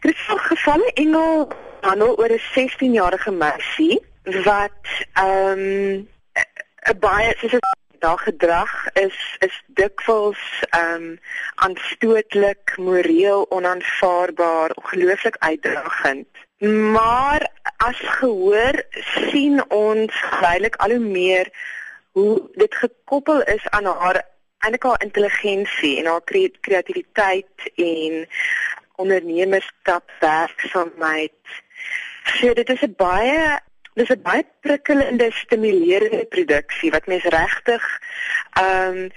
Dit is 'n gevalle engel handel oor 'n 16-jarige meisie wat ehm um, 'n baie soos daar gedrag is is dikwels ehm um, aanstootlik, moreel onaanvaarbaar, ongelooflik uitdagend. Maar as gehoor sien ons geleidelik al hoe meer hoe dit gekoppel is aan haar eintlik haar intelligensie en haar kreatiwiteit en ondernemerskap werksaamheid. So dit is 'n baie dis 'n baie prikkelende stimulerende produksie wat mens regtig ehm um,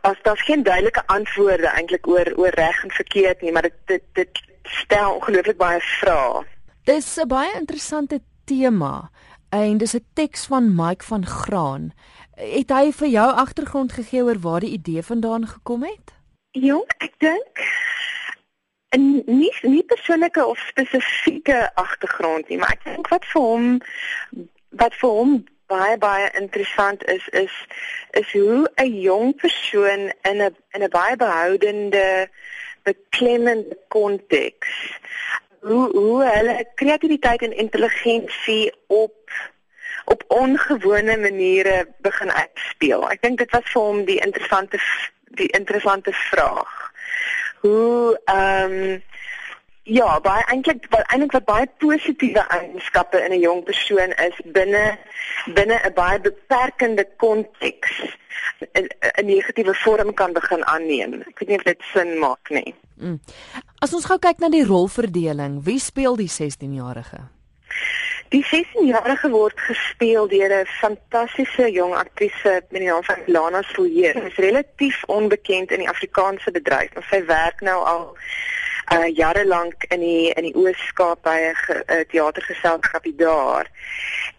as daar geen duidelike antwoorde eintlik oor oor reg en verkeerd nie, maar dit dit dit stel ongelooflik baie vrae. Dis 'n baie interessante tema en dis 'n teks van Mike van Graan. Het hy vir jou agtergrond gegee oor waar die idee vandaan gekom het? Jong, ek dink en nie nie persoonlike of spesifieke agtergrond nie, maar ek dink wat vir hom wat vir hom baie baie interessant is is is hoe 'n jong persoon in 'n in 'n baie behoudende beklemmende konteks hoe hoe hulle kreatiwiteit en intelligensie op op ongewone maniere begin uitspeel. Ek dink dit was vir hom die interessante die interessante vraag hoe ehm um, ja, baie eintlik wat eintlik wat baie positiewe eienskappe in 'n jong persoon is binne binne 'n baie beperkende konteks 'n negatiewe vorm kan begin aanneem. Ek weet nie of dit sin maak nie. Mm. As ons gou kyk na die rolverdeling, wie speel die 16-jarige? Die 16-jarige word gespeel deur 'n fantastiese jong aktrise met die naam van Lana Silje. Sy is relatief onbekend in die Afrikaanse bedryf, maar sy werk nou al uh jare lank in die in die Oos-Kaap by 'n uh, teatergeselskap daar.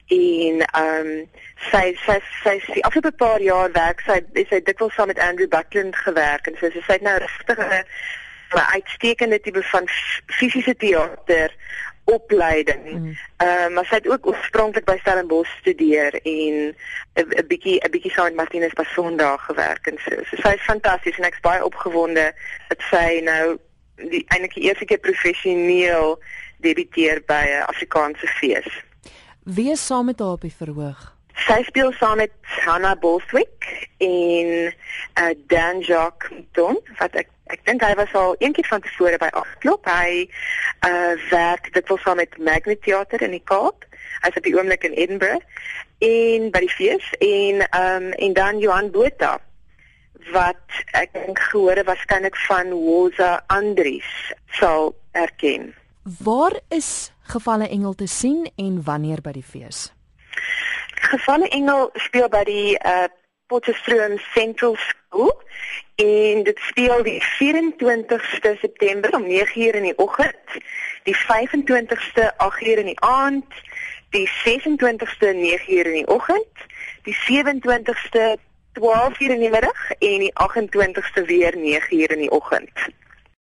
En ehm um, sy sy sy sy afgelope paar jaar werk sy sy dikwels saam met Andrew Buckland gewerk en so sy sê nou regtig 'n uitstekende tipe van fisiese teater opleiding. Mm. Ehm mm. uh, maar sy het ook oorspronklik by Stellenbosch studeer en 'n bietjie 'n bietjie saam met Martinus Passon daar gewerk en so. So sy is fantasties en ek's baie opgewonde dat sy nou die eintlik die eerste keer professioneel debuteer by 'n Afrikaanse fees. Wie is saam met haar op die verhoog? Sy speel saam met Hannah Boswick en uh, Dan Jacques Don wat ek ek dink hy was al eendag van tevore by Agklop. Hy uh werk dit wel saam met Magnet Theater in die Kaap. Hy's op die oomblik in Edinburgh en by die fees en um en dan Johan Botha wat ek dink gehoor het waarskynlik van Woza Andries sal erken. Waar is gevalle engel te sien en wanneer by die fees? Gevalle Engel speel by die uh Potchefstroom Central School en dit speel die 24ste September om 9:00 in die oggend, die 25ste 8:00 in die aand, die 26ste 9:00 in die oggend, die 27ste 12:00 in die middag en die 28ste weer 9:00 in die oggend.